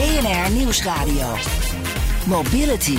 BNR Nieuwsradio. Mobility.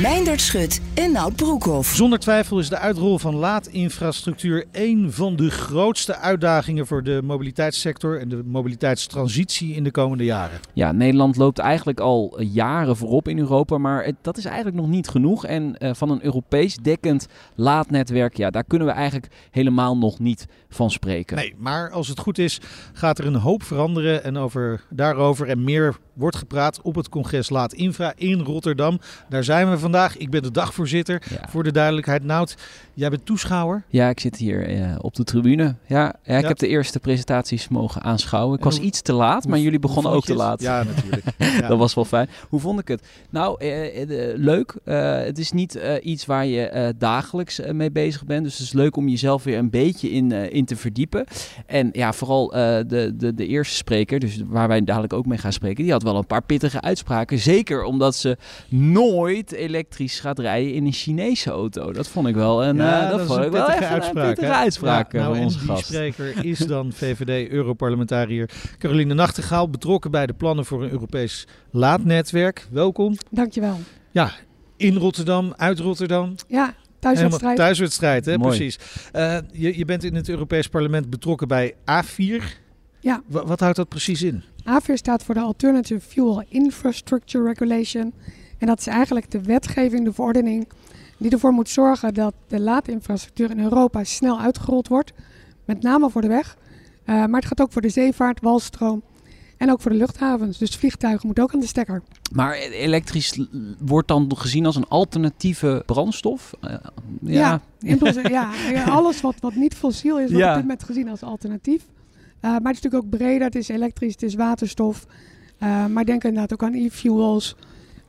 Meindert Schut en Nout Broekhoff. Zonder twijfel is de uitrol van laadinfrastructuur een van de grootste uitdagingen voor de mobiliteitssector en de mobiliteitstransitie in de komende jaren. Ja, Nederland loopt eigenlijk al jaren voorop in Europa, maar dat is eigenlijk nog niet genoeg. En uh, van een Europees dekkend laadnetwerk, ja, daar kunnen we eigenlijk helemaal nog niet van spreken. Nee, maar als het goed is, gaat er een hoop veranderen en over, daarover en meer wordt gepraat op het congres Laat Infra in Rotterdam. Daar zijn we vandaag. Ik ben de dagvoorzitter. Voor de duidelijkheid, Nout, jij bent toeschouwer. Ja, ik zit hier uh, op de tribune. Ja, ja ik heb de eerste presentaties mogen aanschouwen. Ik was iets te laat, maar jullie begonnen ook te laat. Ja, natuurlijk. Dat was wel fijn. Hoe vond ik het? Nou, uh, uh, leuk. het is niet iets waar je dagelijks mee bezig bent. Dus het is leuk om jezelf weer een beetje in, in te verdiepen. En ja, vooral de, de, de eerste spreker, dus waar wij dadelijk ook mee gaan spreken, die had wel een paar pittige uitspraken. Zeker omdat ze nooit elektrisch gaat rijden in een Chinese auto. Dat vond ik wel een, ja, uh, dat, dat vond ik wel even uitspraak, een pittige uitspraak ja, nou, van onze die gast. spreker is dan VVD-Europarlementariër Caroline Nachtegaal, betrokken bij de plannen voor een Europees laadnetwerk. Welkom. Dankjewel. Ja, in Rotterdam, uit Rotterdam. Ja, thuiswedstrijd. thuiswedstrijd, hè? Mooi. precies. Uh, je, je bent in het Europees Parlement betrokken bij A4. Ja. W wat houdt dat precies in? AFIR staat voor de Alternative Fuel Infrastructure Regulation. En dat is eigenlijk de wetgeving, de verordening, die ervoor moet zorgen dat de laadinfrastructuur in Europa snel uitgerold wordt. Met name voor de weg. Uh, maar het gaat ook voor de zeevaart, walstroom en ook voor de luchthavens. Dus vliegtuigen moeten ook aan de stekker. Maar elektrisch wordt dan gezien als een alternatieve brandstof? Uh, ja, ja, ja, alles wat, wat niet fossiel is, wordt ja. op dit moment gezien als alternatief. Uh, maar het is natuurlijk ook breder. Het is elektrisch, het is waterstof. Maar denk inderdaad ook aan e-fuels,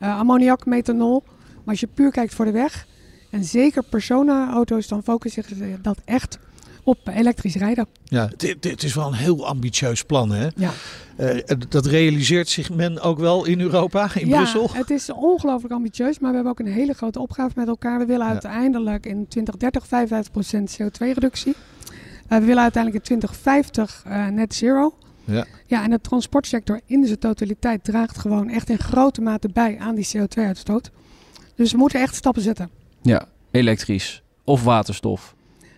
ammoniak, methanol. Maar als je puur kijkt voor de weg, en zeker personenauto's, dan focussen zich dat echt op elektrisch rijden. Ja, het is wel een heel ambitieus plan, hè? Ja. Uh, dat realiseert zich men ook wel in Europa, in ja, Brussel? het is ongelooflijk ambitieus, maar we hebben ook een hele grote opgave met elkaar. We willen uiteindelijk in 2030 55% CO2-reductie. Uh, we willen uiteindelijk in 2050 uh, net zero. Ja. ja, en de transportsector in zijn totaliteit draagt gewoon echt in grote mate bij aan die CO2-uitstoot. Dus we moeten echt stappen zetten. Ja, elektrisch of waterstof.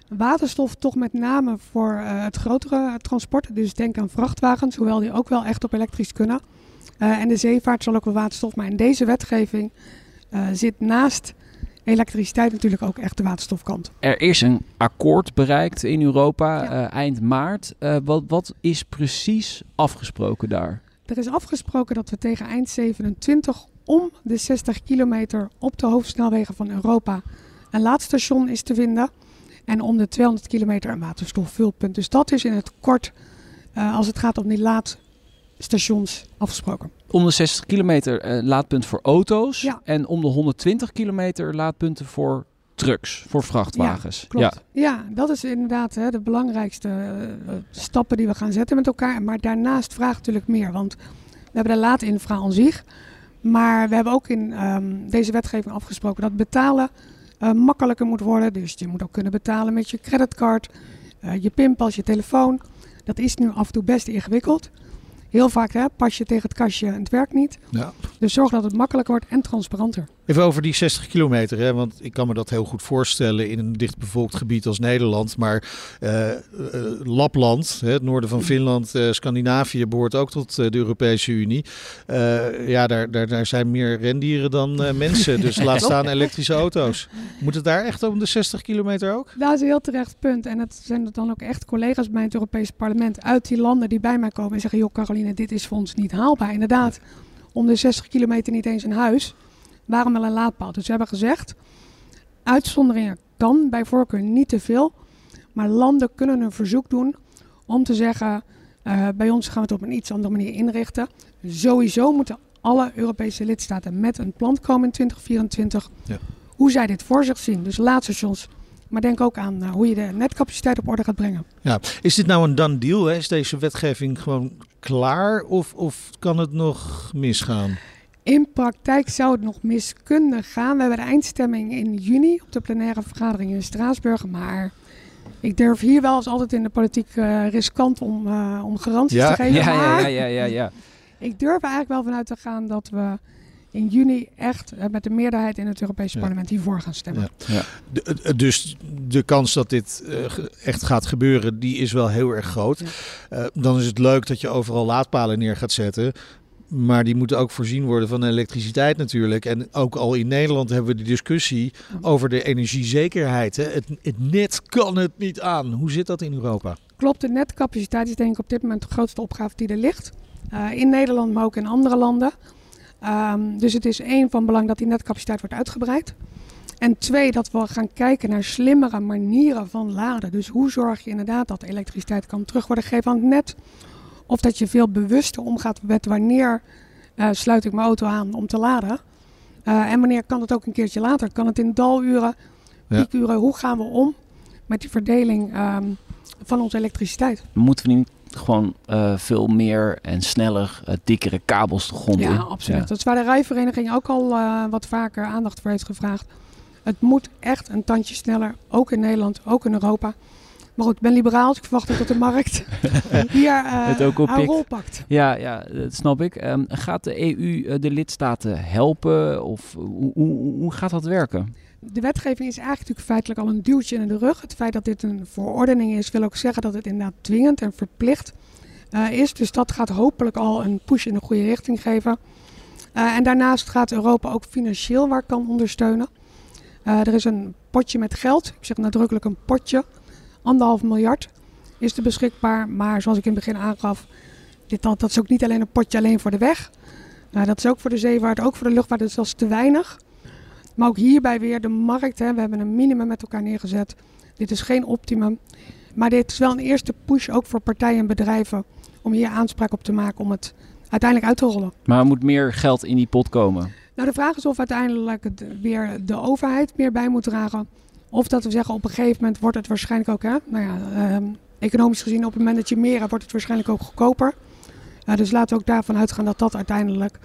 Waterstof toch met name voor uh, het grotere transport. Dus denk aan vrachtwagens, hoewel die ook wel echt op elektrisch kunnen. Uh, en de zeevaart zal ook wel waterstof. Maar in deze wetgeving uh, zit naast elektriciteit natuurlijk ook echt de waterstofkant. Er is een akkoord bereikt in Europa ja. eind maart. wat, wat is precies afgesproken daar? Er is afgesproken dat we tegen eind 27 om de 60 kilometer op de hoofdsnelwegen van Europa een laadstation is te vinden. En om de 200 kilometer een waterstofvulpunt. Dus dat is in het kort uh, als het gaat om die laadstations afgesproken. Om de 60 kilometer uh, laadpunt voor auto's. Ja. En om de 120 kilometer laadpunten voor trucks, voor vrachtwagens. Ja, klopt. Ja, ja dat is inderdaad hè, de belangrijkste uh, stappen die we gaan zetten met elkaar. Maar daarnaast vraagt natuurlijk meer. Want we hebben de laadinfra aan zich. Maar we hebben ook in um, deze wetgeving afgesproken dat betalen uh, makkelijker moet worden. Dus je moet ook kunnen betalen met je creditcard, uh, je pinpas, je telefoon. Dat is nu af en toe best ingewikkeld. Heel vaak hè, pas je tegen het kastje en het werkt niet. Ja. Dus zorg dat het makkelijker wordt en transparanter. Even over die 60 kilometer, hè? want ik kan me dat heel goed voorstellen in een dichtbevolkt gebied als Nederland. Maar uh, uh, Lapland, hè, het noorden van Finland, uh, Scandinavië behoort ook tot de Europese Unie. ja, daar, daar, daar zijn meer rendieren dan mensen, dus laat staan elektrische auto's. Moet het daar echt om de 60 kilometer ook? Dat is een heel terecht punt. En het zijn dan ook echt collega's bij het Europese parlement uit die landen die bij mij komen en zeggen, joh Caroline, dit is voor ons niet haalbaar. Inderdaad, om de 60 kilometer niet eens een huis. Waarom wel een laadpaal? Dus we hebben gezegd, uitzonderingen kan bij voorkeur niet te veel. Maar landen kunnen een verzoek doen om te zeggen, uh, bij ons gaan we het op een iets andere manier inrichten. Sowieso moeten alle Europese lidstaten met een plan komen in 2024. Ja. Hoe zij dit voor zich zien. Dus laadstations. Maar denk ook aan uh, hoe je de netcapaciteit op orde gaat brengen. Ja, is dit nou een done deal? Hè? Is deze wetgeving gewoon klaar of, of kan het nog misgaan? In praktijk zou het nog mis kunnen gaan. We hebben de eindstemming in juni op de plenaire vergadering in Straatsburg. Maar ik durf hier wel als altijd in de politiek uh, riskant om, uh, om garanties ja. te geven. Ja, maar ja, ja, ja, ja, ik durf eigenlijk wel vanuit te gaan dat we in juni echt uh, met de meerderheid in het Europese parlement hiervoor gaan stemmen. Ja. De, dus de kans dat dit echt gaat gebeuren, die is wel heel erg groot. dan is het leuk dat je overal laadpalen neer gaat zetten. Maar die moeten ook voorzien worden van elektriciteit natuurlijk. En ook al in Nederland hebben we de discussie over de energiezekerheid. Het, het, net kan het niet aan. Hoe zit dat in Europa? Klopt, de netcapaciteit is denk ik op dit moment de grootste opgave die er ligt. Uh, in Nederland, maar ook in andere landen. Um, dus het is één van belang dat die netcapaciteit wordt uitgebreid. En twee, dat we gaan kijken naar slimmere manieren van laden. Dus hoe zorg je inderdaad dat elektriciteit kan terug worden gegeven aan het net of dat je veel bewuster omgaat met wanneer uh, sluit ik mijn auto aan om te laden. Uh, en wanneer kan het ook een keertje later? Kan het in daluren, piekuren? Ja. Hoe gaan we om met die verdeling um, van onze elektriciteit? Moeten we niet gewoon uh, veel meer en sneller dikkere kabels de grond ja, in? Absoluut. Ja. Dat is waar de rijvereniging ook al wat vaker aandacht voor heeft gevraagd. Het moet echt een tandje sneller, ook in Nederland, ook in Europa. Maar goed, ik ben liberaal, dus ik verwacht ook dat de markt hier uh, het ook haar rol pakt. Ja, ja, dat snap ik. Um, gaat de EU de lidstaten helpen of hoe, hoe, hoe gaat dat werken? De wetgeving is eigenlijk natuurlijk feitelijk al een duwtje in de rug. Het feit dat dit een verordening is, wil ook zeggen dat het inderdaad dwingend en verplicht uh, is. Dus dat gaat hopelijk al een push in de goede richting geven. Uh, en daarnaast gaat Europa ook financieel waar kan ondersteunen. er is een potje met geld, ik zeg nadrukkelijk een potje, anderhalf miljard is er beschikbaar. Maar zoals ik in het begin aangaf, dit, dat, dat is ook niet alleen een potje alleen voor de weg. Uh, dat is ook voor de zeevaart, ook voor de luchtvaart. Dus dat is te weinig. Maar ook hierbij weer de markt. Hè. We hebben een minimum met elkaar neergezet. Dit is geen optimum. Maar dit is wel een eerste push ook voor partijen en bedrijven om hier aanspraak op te maken om het uiteindelijk uit te rollen. Maar er moet meer geld in die pot komen. Nou, de vraag is of uiteindelijk weer de overheid meer bij moet dragen. Of dat we zeggen op een gegeven moment wordt het waarschijnlijk ook, hè, nou ja, uh, economisch gezien op het moment dat je meer hebt, wordt het waarschijnlijk ook goedkoper. Uh, dus laten we ook daarvan uitgaan dat dat uiteindelijk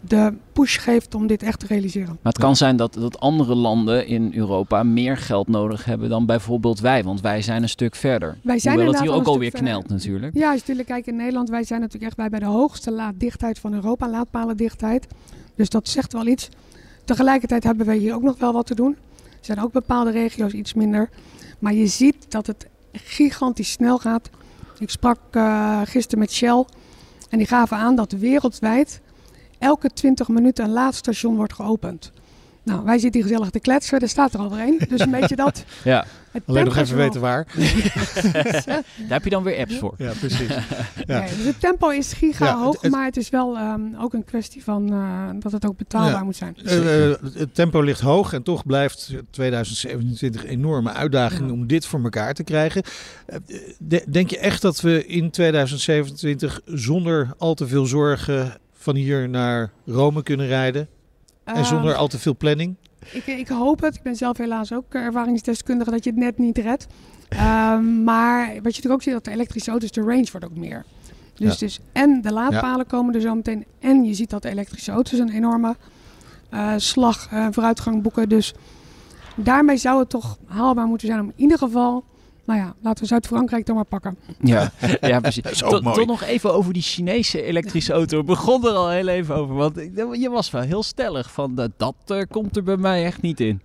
de push geeft om dit echt te realiseren. Maar het kan zijn dat, dat andere landen in Europa meer geld nodig hebben dan bijvoorbeeld wij, want wij zijn een stuk verder. Wij zijn Hoewel het hier ook alweer knelt natuurlijk. Ja, als je natuurlijk kijkt in Nederland, wij zijn natuurlijk echt bij, bij de hoogste laaddichtheid van Europa, laadpalendichtheid. Dus dat zegt wel iets. Tegelijkertijd hebben wij hier ook nog wel wat te doen. Er zijn ook bepaalde regio's iets minder. Maar je ziet dat het gigantisch snel gaat. Ik sprak uh, gisteren met Shell. En die gaven aan dat wereldwijd elke 20 minuten een laadstation wordt geopend. Nou, wij zitten hier gezellig te kletsen. Er staat er al een. Dus een beetje dat. Ja. Alleen nog even weten waar. Daar heb je dan weer apps voor. Ja, precies. Ja. Nee, dus het tempo is giga ja, hoog, het, maar het is wel um, ook een kwestie van uh, dat het ook betaalbaar ja. moet zijn. Uh, het tempo ligt hoog en toch blijft 2027 een enorme uitdaging om dit voor elkaar te krijgen. De, denk je echt dat we in 2027 zonder al te veel zorgen van hier naar Rome kunnen rijden? En zonder al te veel planning? Ik, ik, hoop het. Ik ben zelf helaas ook ervaringsdeskundige dat je het net niet redt. um, maar wat je natuurlijk ook ziet, dat de elektrische auto's, de range wordt ook meer. Dus, ja. dus en de laadpalen ja. komen er zo meteen. En je ziet dat de elektrische auto's een enorme uh, slag uh, vooruitgang boeken. Dus daarmee zou het toch haalbaar moeten zijn om in ieder geval nou ja, laten we Zuid-Frankrijk dan maar pakken. Ja, ja precies. Tot, tot nog even over die Chinese elektrische auto. We begonnen er al heel even over. Want je was wel heel stellig van dat, dat uh, komt er bij mij echt niet in.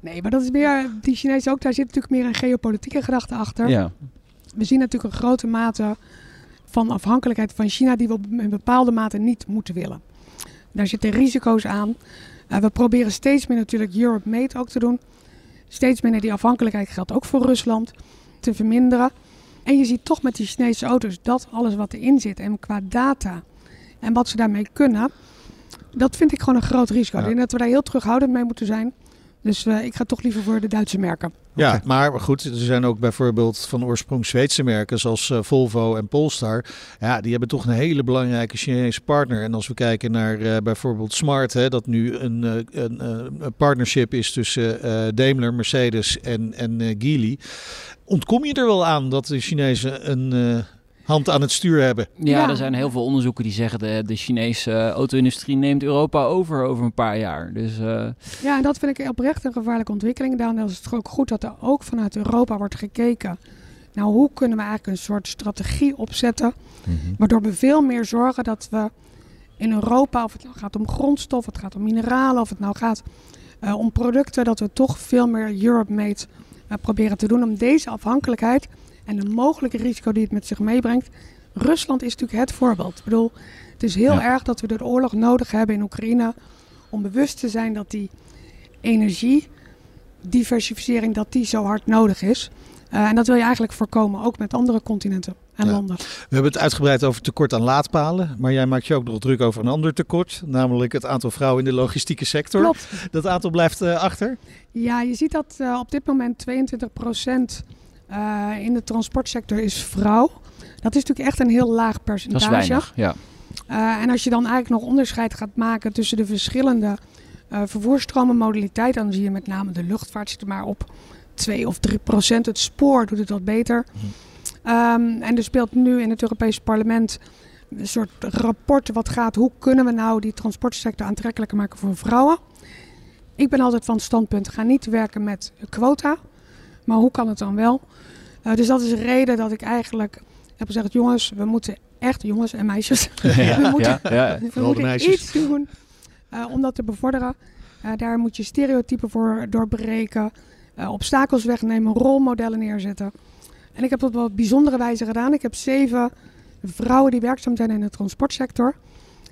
Nee, maar dat is meer, die Chinese ook, daar zit natuurlijk meer een geopolitieke gedachte achter. Ja. We zien natuurlijk een grote mate van afhankelijkheid van China die we op een bepaalde mate niet moeten willen. Daar zitten risico's aan. Uh, we proberen steeds meer natuurlijk Europe Made ook te doen steeds minder die afhankelijkheid geldt ook voor Rusland te verminderen. En je ziet toch met die Chinese auto's dat alles wat erin zit en qua data en wat ze daarmee kunnen, dat vind ik gewoon een groot risico. Ja. Ik denk dat we daar heel terughoudend mee moeten zijn. Dus eh, ik ga toch liever voor de Duitse merken. Ja, maar goed, er zijn ook bijvoorbeeld van oorsprong Zweedse merken zoals uh, Volvo en Polestar. Ja, die hebben toch een hele belangrijke Chinese partner. En als we kijken naar uh, bijvoorbeeld Smart, hè, dat nu een, een, een partnership is tussen Daimler, Mercedes en, en Geely. Ontkom je er wel aan dat de Chinezen een hand aan het stuur hebben. Ja, ja, er zijn heel veel onderzoeken die zeggen de, de Chinese auto-industrie neemt Europa over over een paar jaar. Dus, uh... Ja, en dat vind ik oprecht een gevaarlijke ontwikkeling. Daarom is het ook goed dat er ook vanuit Europa wordt gekeken. Nou, hoe kunnen we eigenlijk een soort strategie opzetten, mm -hmm. waardoor we veel meer zorgen dat we in Europa, of het nou gaat om grondstof, of het gaat om mineralen, of het nou gaat uh, om producten, dat we toch veel meer Europe-made uh, proberen te doen om deze afhankelijkheid en de mogelijke risico die het met zich meebrengt. Rusland is natuurlijk het voorbeeld. Ik bedoel, het is heel erg dat we de oorlog nodig hebben in Oekraïne om bewust te zijn dat die energiediversificering dat die zo hard nodig is. Uh, en dat wil je eigenlijk voorkomen, ook met andere continenten en ja. landen. We hebben het uitgebreid over tekort aan laadpalen. Maar jij maakt je ook nog druk over een ander tekort. Namelijk het aantal vrouwen in de logistieke sector. Klopt. Dat aantal blijft uh, achter? Ja, je ziet dat uh, op dit moment 22 procent uh, in de transportsector is vrouw. Dat is natuurlijk echt een heel laag percentage. Dat is weinig, ja. Uh, en als je dan eigenlijk nog onderscheid gaat maken tussen de verschillende uh, vervoerstromen, modaliteiten, dan zie je met name de luchtvaart zit er maar op 2 of 3 procent. Het spoor doet het wat beter. Mm. Um, en er speelt nu in het Europese parlement een soort rapport wat gaat, hoe kunnen we nou die transportsector aantrekkelijker maken voor vrouwen? Ik ben altijd van het standpunt, ga niet werken met quota, maar hoe kan het dan wel? Uh, dus dat is de reden dat ik eigenlijk heb gezegd, jongens, we moeten echt, jongens en meisjes, ja, we moeten, ja, ja. we moeten iets doen uh, om dat te bevorderen. Uh, daar moet je stereotypen voor doorbreken, obstakels wegnemen, rolmodellen neerzetten. En ik heb dat op een bijzondere wijze gedaan. Ik heb zeven vrouwen die werkzaam zijn in de transportsector.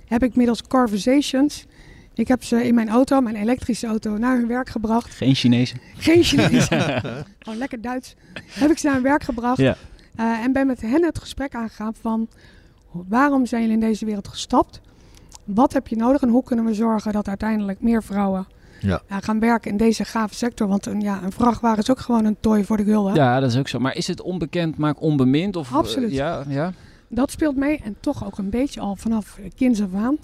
Heb ik middels conversations ik heb ze in mijn auto, mijn elektrische auto, naar hun werk gebracht. Geen Chinezen? Geen Chinezen. Gewoon lekker Duits. Heb ik ze naar hun werk gebracht. Ja. Uh, en ben met hen het gesprek aangegaan van... waarom zijn jullie in deze wereld gestapt? Wat heb je nodig en hoe kunnen we zorgen dat uiteindelijk meer vrouwen... Ja. Uh, gaan werken in deze gave sector. Want een, ja, een vrachtwagen is ook gewoon een tooi voor de gulden. Ja, dat is ook zo. Maar is het onbekend, maar onbemind? Of, Absoluut. Uh, ja, ja. Dat speelt mee en toch ook een beetje al vanaf kinds af aan.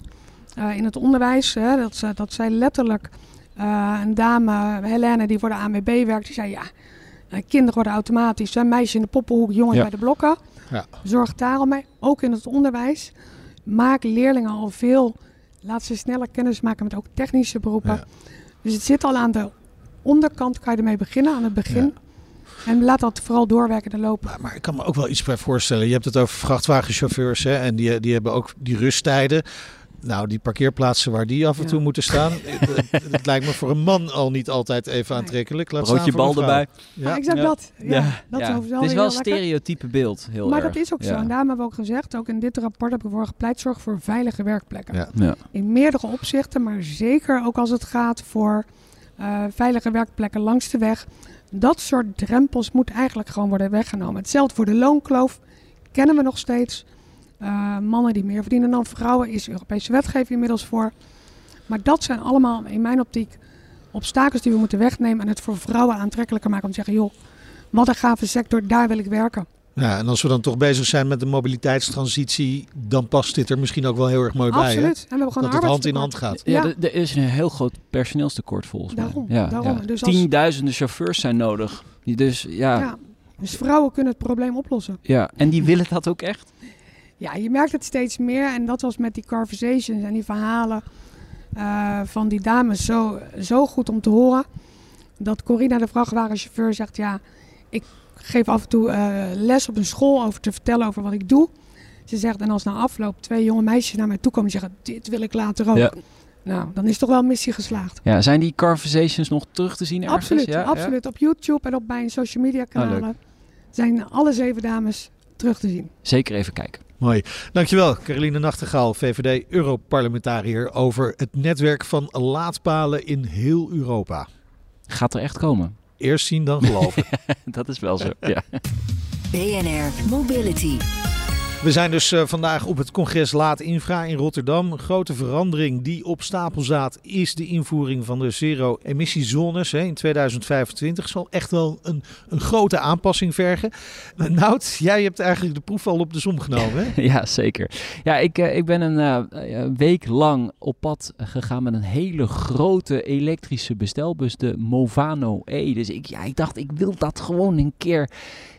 Uh, in het onderwijs. Hè, dat, dat zij letterlijk uh, een dame, Helene, die voor de ANWB werkt, die zei ja, uh, kinderen worden automatisch, zijn meisjes in de poppenhoek, jongens Ja. bij de blokken. Ja. Zorg daar al mee, ook in het onderwijs. Maak leerlingen al veel, laat ze sneller kennis maken met ook technische beroepen. Ja. Dus het zit al aan de onderkant, kan je ermee beginnen, aan het begin. En laat dat vooral doorwerken en lopen. Maar, maar ik kan me ook wel iets bij voorstellen. Je hebt het over vrachtwagenchauffeurs hè, en die, die hebben ook die rusttijden. Nou, die parkeerplaatsen waar die af en Ja. toe moeten staan. het, het lijkt me voor een man al niet altijd even aantrekkelijk. Laat Broodje staan voor bal een vrouw. erbij. Ja, Ja. exact Ja. dat. Ja, dat ja. is overal Het is wel een stereotype beeld. Heel Maar erg. dat is ook zo. Ja. En daarom hebben we ook gezegd, ook in dit rapport heb ik ervoor gepleit, zorg voor veilige werkplekken. Ja. Ja. In meerdere opzichten, maar zeker ook als het gaat voor eh, veilige werkplekken langs de weg. Dat soort drempels moet eigenlijk gewoon worden weggenomen. Hetzelfde voor de loonkloof, kennen we nog steeds. Eh, mannen die meer verdienen dan vrouwen, is Europese wetgeving inmiddels voor. Maar dat zijn allemaal in mijn optiek obstakels die we moeten wegnemen en het voor vrouwen aantrekkelijker maken om te zeggen, joh, wat een gave sector, daar wil ik werken. Ja, en als we dan toch bezig zijn met de mobiliteitstransitie, dan past dit er misschien ook wel heel erg mooi bij. Hè? Absoluut. En we hebben gewoon Dat het hand in hand gaat. Ja, er- er is een heel groot personeelstekort volgens Daarom, mij. Ja, daarom. ja. Dus als- Tienduizenden chauffeurs zijn nodig. Die Dus ja, ja. Ja. Dus vrouwen kunnen het probleem oplossen. en die willen dat ook echt. Ja, je merkt het steeds meer. En dat was met die conversations en die verhalen eh, van die dames zo, zo goed om te horen. Dat Corina, de vrachtwagenchauffeur, zegt... Ja, ik geef af en toe eh, les op een school over te vertellen over wat ik doe. Ze zegt, en als na afloop twee jonge meisjes naar mij toe komen en zeggen... Dit wil ik later ook. Ja. Nou, dan is toch wel een missie geslaagd. Ja, zijn die conversations nog terug te zien ergens? Absoluut, Ja, ja? absoluut. Op YouTube en op mijn social media kanalen zijn alle zeven dames terug te zien. Zeker even kijken. Mooi. Dankjewel, Caroline Nachtegaal, VVD-Europarlementariër, over het netwerk van laadpalen in heel Europa. Gaat er echt komen? Eerst zien dan geloven. Dat is wel zo. Ja. BNR Mobility. We zijn dus uh, vandaag op het congres Laat Infra in Rotterdam. Een grote verandering die op stapel staat is de invoering van de zero-emissiezones in 2025. Zal echt wel een, een grote aanpassing vergen. Nout, jij hebt eigenlijk de proef al op de som genomen. Hè? ja, zeker. Ja, ik, uh, ik ben een week lang op pad gegaan met een hele grote elektrische bestelbus, de Movano E. Dus ik, ja, ik dacht, ik wil dat gewoon een keer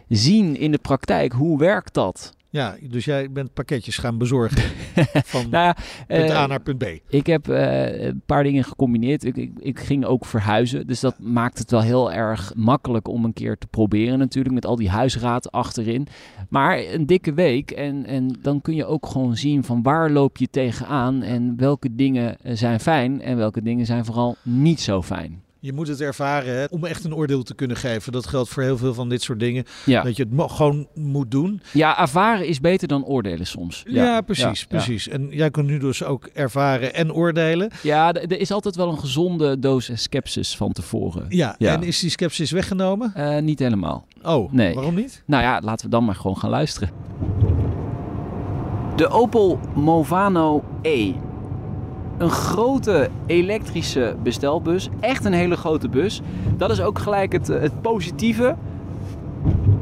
zien in de praktijk. Hoe werkt dat? Ja, dus jij bent pakketjes gaan bezorgen van nou punt A naar punt B. Ik heb uh, een paar dingen gecombineerd. Ik, ik, ik, ging ook verhuizen, dus dat maakt het wel heel erg makkelijk om een keer te proberen natuurlijk, met al die huisraad achterin. Maar een dikke week en, en dan kun je ook gewoon zien van waar loop je tegenaan en welke dingen zijn fijn en welke dingen zijn vooral niet zo fijn. Je moet het ervaren hè, om echt een oordeel te kunnen geven. Dat geldt voor heel veel van dit soort dingen. Ja. Dat je het gewoon moet doen. Ja, ervaren is beter dan oordelen soms. Ja, ja precies. precies. En jij kunt nu dus ook ervaren en oordelen. Ja, er is altijd wel een gezonde doos skepsis van tevoren. Ja, en is die skepsis weggenomen? Uh, niet helemaal. Oh, nee. waarom niet? Nou ja, laten we dan maar gewoon gaan luisteren. De Opel Movano E een grote elektrische bestelbus. Echt een hele grote bus. Dat is ook gelijk het, het positieve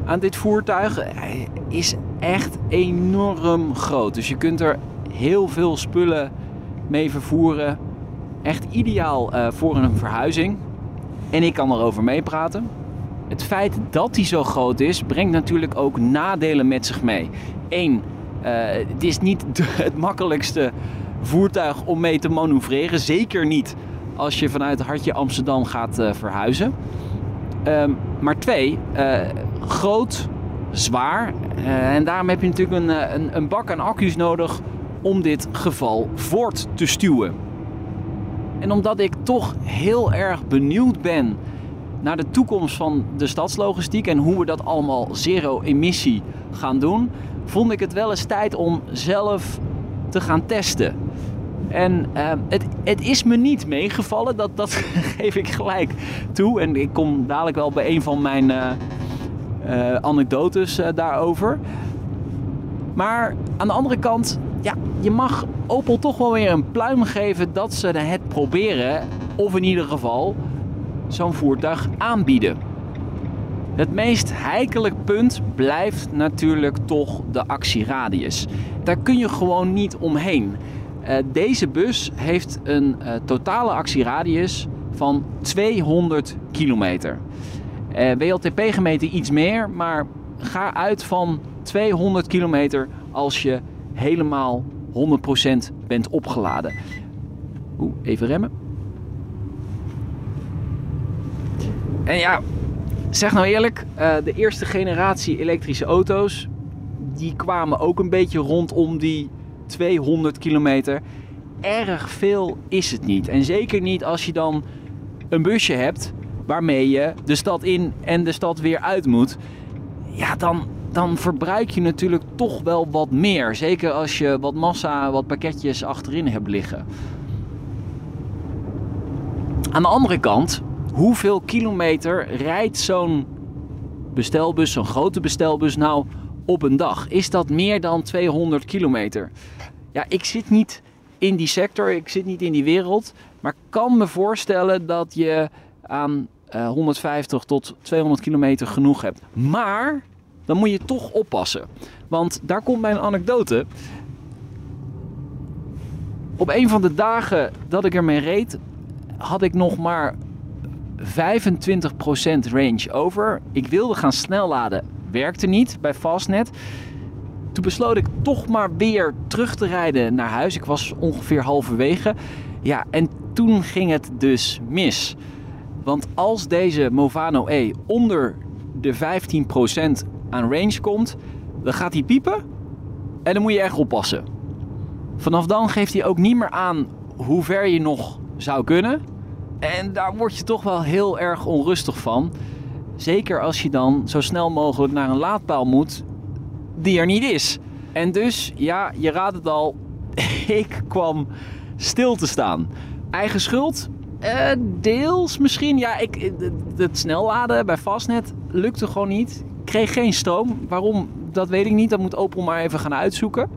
aan dit voertuig. Hij is echt enorm groot. Dus je kunt er heel veel spullen mee vervoeren. Echt ideaal uh, voor een verhuizing. En ik kan erover meepraten. Het feit dat hij zo groot is, brengt natuurlijk ook nadelen met zich mee. Eén, uh, het is niet het makkelijkste voertuig om mee te manoeuvreren. Zeker niet als je vanuit Hartje Amsterdam gaat uh, verhuizen. Um, maar twee, uh, groot, zwaar. Uh, en daarom heb je natuurlijk een, een, een, bak aan accu's nodig om dit geval voort te stuwen. En omdat ik toch heel erg benieuwd ben naar de toekomst van de stadslogistiek en hoe we dat allemaal zero-emissie gaan doen, vond ik het wel eens tijd om zelf te gaan testen. En uh, het, het is me niet meegevallen, dat, dat geef ik gelijk toe. En ik kom dadelijk wel bij een van mijn uh, uh, anekdotes daarover. Maar aan de andere kant, ja, je mag Opel toch wel weer een pluim geven dat ze het proberen. Of in ieder geval zo'n voertuig aanbieden. Het meest heikelijk punt blijft natuurlijk toch de actieradius. Daar kun je gewoon niet omheen. Uh, deze bus heeft een uh, totale actieradius van 200 kilometer. WLTP gemeten iets meer, maar ga uit van 200 kilometer als je helemaal 100% bent opgeladen. Oeh, even remmen. En ja, zeg nou eerlijk, de eerste generatie elektrische auto's, die kwamen ook een beetje rondom die 200 kilometer. Erg veel is het niet. En zeker niet als je dan een busje hebt waarmee je de stad in en de stad weer uit moet. Ja, dan, dan verbruik je natuurlijk toch wel wat meer. Zeker als je wat massa, wat pakketjes achterin hebt liggen. Aan de andere kant, hoeveel kilometer rijdt zo'n bestelbus, zo'n grote bestelbus nou op een dag? Is dat meer dan 200 kilometer? Ja, ik zit niet in die sector, ik zit niet in die wereld. Maar kan me voorstellen dat je aan uh, 150 tot 200 kilometer genoeg hebt. Maar dan moet je toch oppassen. Want daar komt mijn anekdote. Op een van de dagen dat ik ermee reed, had ik nog maar 25% range over. Ik wilde gaan snel laden, werkte niet bij Fastnet. Toen besloot ik toch maar weer terug te rijden naar huis. Ik was ongeveer halverwege. Ja, en toen ging het dus mis. Want als deze Movano E onder de 15% aan range komt, dan gaat hij piepen. En dan moet je echt oppassen. Vanaf dan geeft hij ook niet meer aan hoe ver je nog zou kunnen. En daar word je toch wel heel erg onrustig van. Zeker als je dan zo snel mogelijk naar een laadpaal moet die er niet is. En dus, ja, je raadt het al, ik kwam stil te staan. Eigen schuld? Uh, deels misschien. Ja, ik, het snelladen bij Fastnet lukte gewoon niet. kreeg geen stroom. Waarom, dat weet ik niet. Dat moet Opel maar even gaan uitzoeken.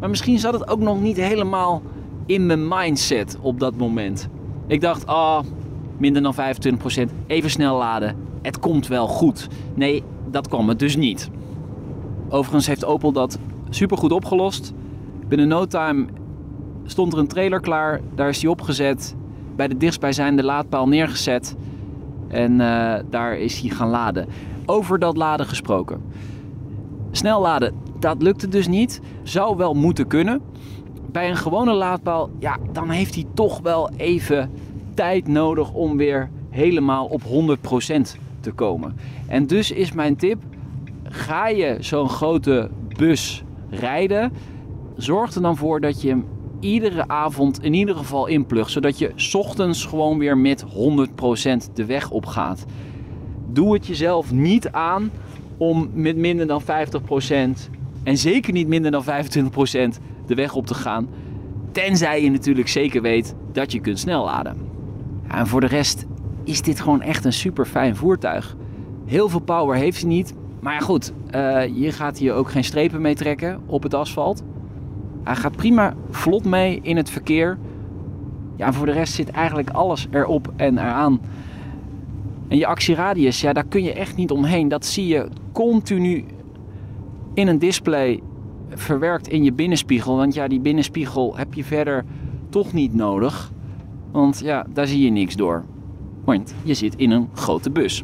Maar misschien zat het ook nog niet helemaal in mijn mindset op dat moment. Ik dacht, ah, minder dan 25%, even snel laden. Het komt wel goed. Nee, dat kwam het dus niet. Overigens heeft Opel dat supergoed opgelost. Binnen no time stond er een trailer klaar. Daar is die opgezet. Bij de dichtstbijzijnde laadpaal neergezet. En uh, daar is hij gaan laden. Over dat laden gesproken. Snel laden, dat lukte dus niet. Zou wel moeten kunnen. Bij een gewone laadpaal, ja, dan heeft hij toch wel even tijd nodig om weer helemaal op 100% te komen. En dus is mijn tip: ga je zo'n grote bus rijden, zorg er dan voor dat je hem iedere avond in ieder geval inplugt, zodat je ochtends gewoon weer met 100% de weg op gaat. Doe het jezelf niet aan om met minder dan 50% en zeker niet minder dan 25% de weg op te gaan. Tenzij je natuurlijk zeker weet dat je kunt snelladen. En voor de rest is dit gewoon echt een super fijn voertuig. Heel veel power heeft hij niet. Maar ja, goed, uh, je gaat hier ook geen strepen mee trekken op het asfalt. Hij gaat prima vlot mee in het verkeer. Ja, en voor de rest zit eigenlijk alles erop en eraan. En je actieradius, ja, daar kun je echt niet omheen. Dat zie je continu in een display verwerkt in je binnenspiegel. Want ja, die binnenspiegel heb je verder toch niet nodig. Want ja, daar zie je niks door. Want je zit in een grote bus.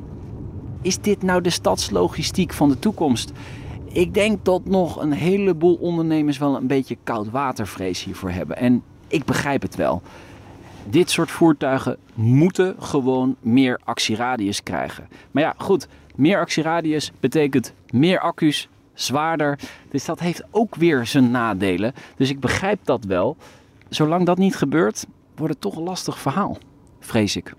Is dit nou de stadslogistiek van de toekomst? Ik denk dat nog een heleboel ondernemers wel een beetje koud watervrees hiervoor hebben. En ik begrijp het wel. Dit soort voertuigen moeten gewoon meer actieradius krijgen. Maar ja, goed, meer actieradius betekent meer accu's, zwaarder. Dus dat heeft ook weer zijn nadelen. Dus ik begrijp dat wel. Zolang dat niet gebeurt, wordt het toch een lastig verhaal, vrees ik.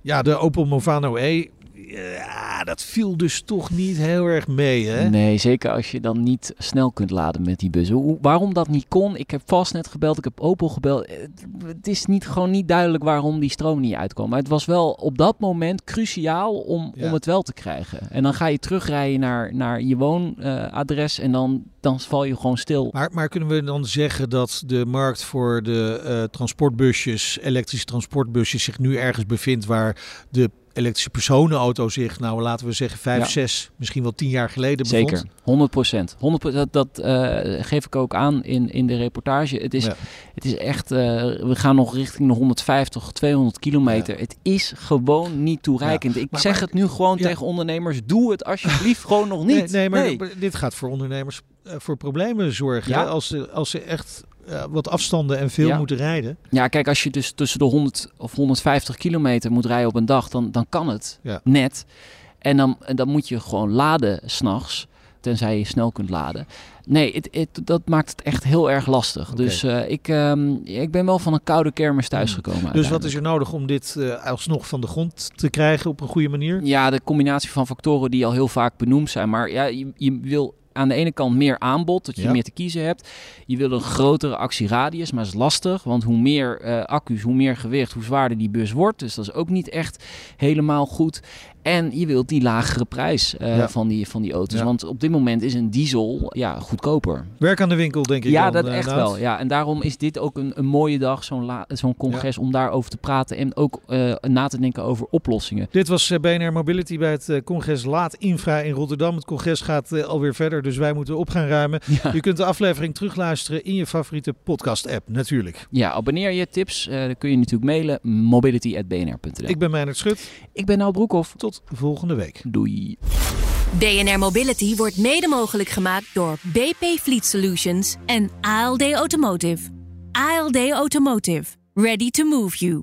Ja, de Opel Movano E ja, dat viel dus toch niet heel erg mee, hè? Nee, zeker als je dan niet snel kunt laden met die bus. Hoe, waarom dat niet kon, ik heb vast net gebeld, ik heb Opel gebeld. Eh, het is niet, gewoon niet duidelijk waarom die stroom niet uitkwam. Maar het was wel op dat moment cruciaal om, om het wel te krijgen. En dan ga je terugrijden naar, naar je woonadres en dan, dan val je gewoon stil. Maar, maar kunnen we dan zeggen dat de markt voor de uh, transportbusjes, elektrische transportbusjes, zich nu ergens bevindt waar de elektrische personenauto zich, nou laten we zeggen, vijf, zes, misschien wel tien jaar geleden bevond. Zeker, 100 procent. 100 dat, dat uh, geef ik ook aan in, in de reportage. Het is, het is echt, uh, we gaan nog richting de 150, 200 kilometer. Het is gewoon niet toereikend. Ik zeg het nu gewoon tegen ondernemers, doe het alsjeblieft gewoon nog niet. Nee, nee maar nee. dit gaat voor ondernemers uh, voor problemen zorgen. Als, ze, als ze echt uh, wat afstanden en veel ja. moeten rijden. Ja, kijk, als je dus tussen de 100 of 150 kilometer moet rijden op een dag, dan, dan kan het ja. net. En dan, en dan moet je gewoon laden s'nachts, tenzij je snel kunt laden. Nee, het, het, dat maakt het echt heel erg lastig. Okay. Dus uh, ik, um, ik ben wel van een koude kermis thuisgekomen. Dus wat is er nodig om dit uh, alsnog van de grond te krijgen op een goede manier? Ja, de combinatie van factoren die al heel vaak benoemd zijn. Maar ja, je, je wil aan de ene kant meer aanbod, dat je Ja. meer te kiezen hebt. Je wil een grotere actieradius, maar dat is lastig. Want hoe meer eh, accu's, hoe meer gewicht, hoe zwaarder die bus wordt. Dus dat is ook niet echt helemaal goed. En je wilt die lagere prijs eh, Ja. van, die, van die auto's. Ja. Want op dit moment is een diesel ja, goedkoper. Werk aan de winkel, denk ik. Ja, dan, dat eh, echt wel. Ja. En daarom is dit ook een, een mooie dag, zo'n la- zo'n congres, om daarover te praten. En ook eh, na te denken over oplossingen. Dit was eh, BNR Mobility bij het eh, congres Laat Infra in Rotterdam. Het congres gaat eh, alweer verder, dus wij moeten op gaan ruimen. Ja. Je kunt de aflevering terugluisteren in je favoriete podcast-app, natuurlijk. Ja, abonneer je tips. eh, dan kun je natuurlijk mailen mobility.bnr.nl. Ik ben Meijnerd Schut. Ik ben Nou Broekhoff. Tot volgende week. Doei. BNR Mobility wordt mede mogelijk gemaakt door BP Fleet Solutions en ALD Automotive. ALD Automotive. Ready to move you.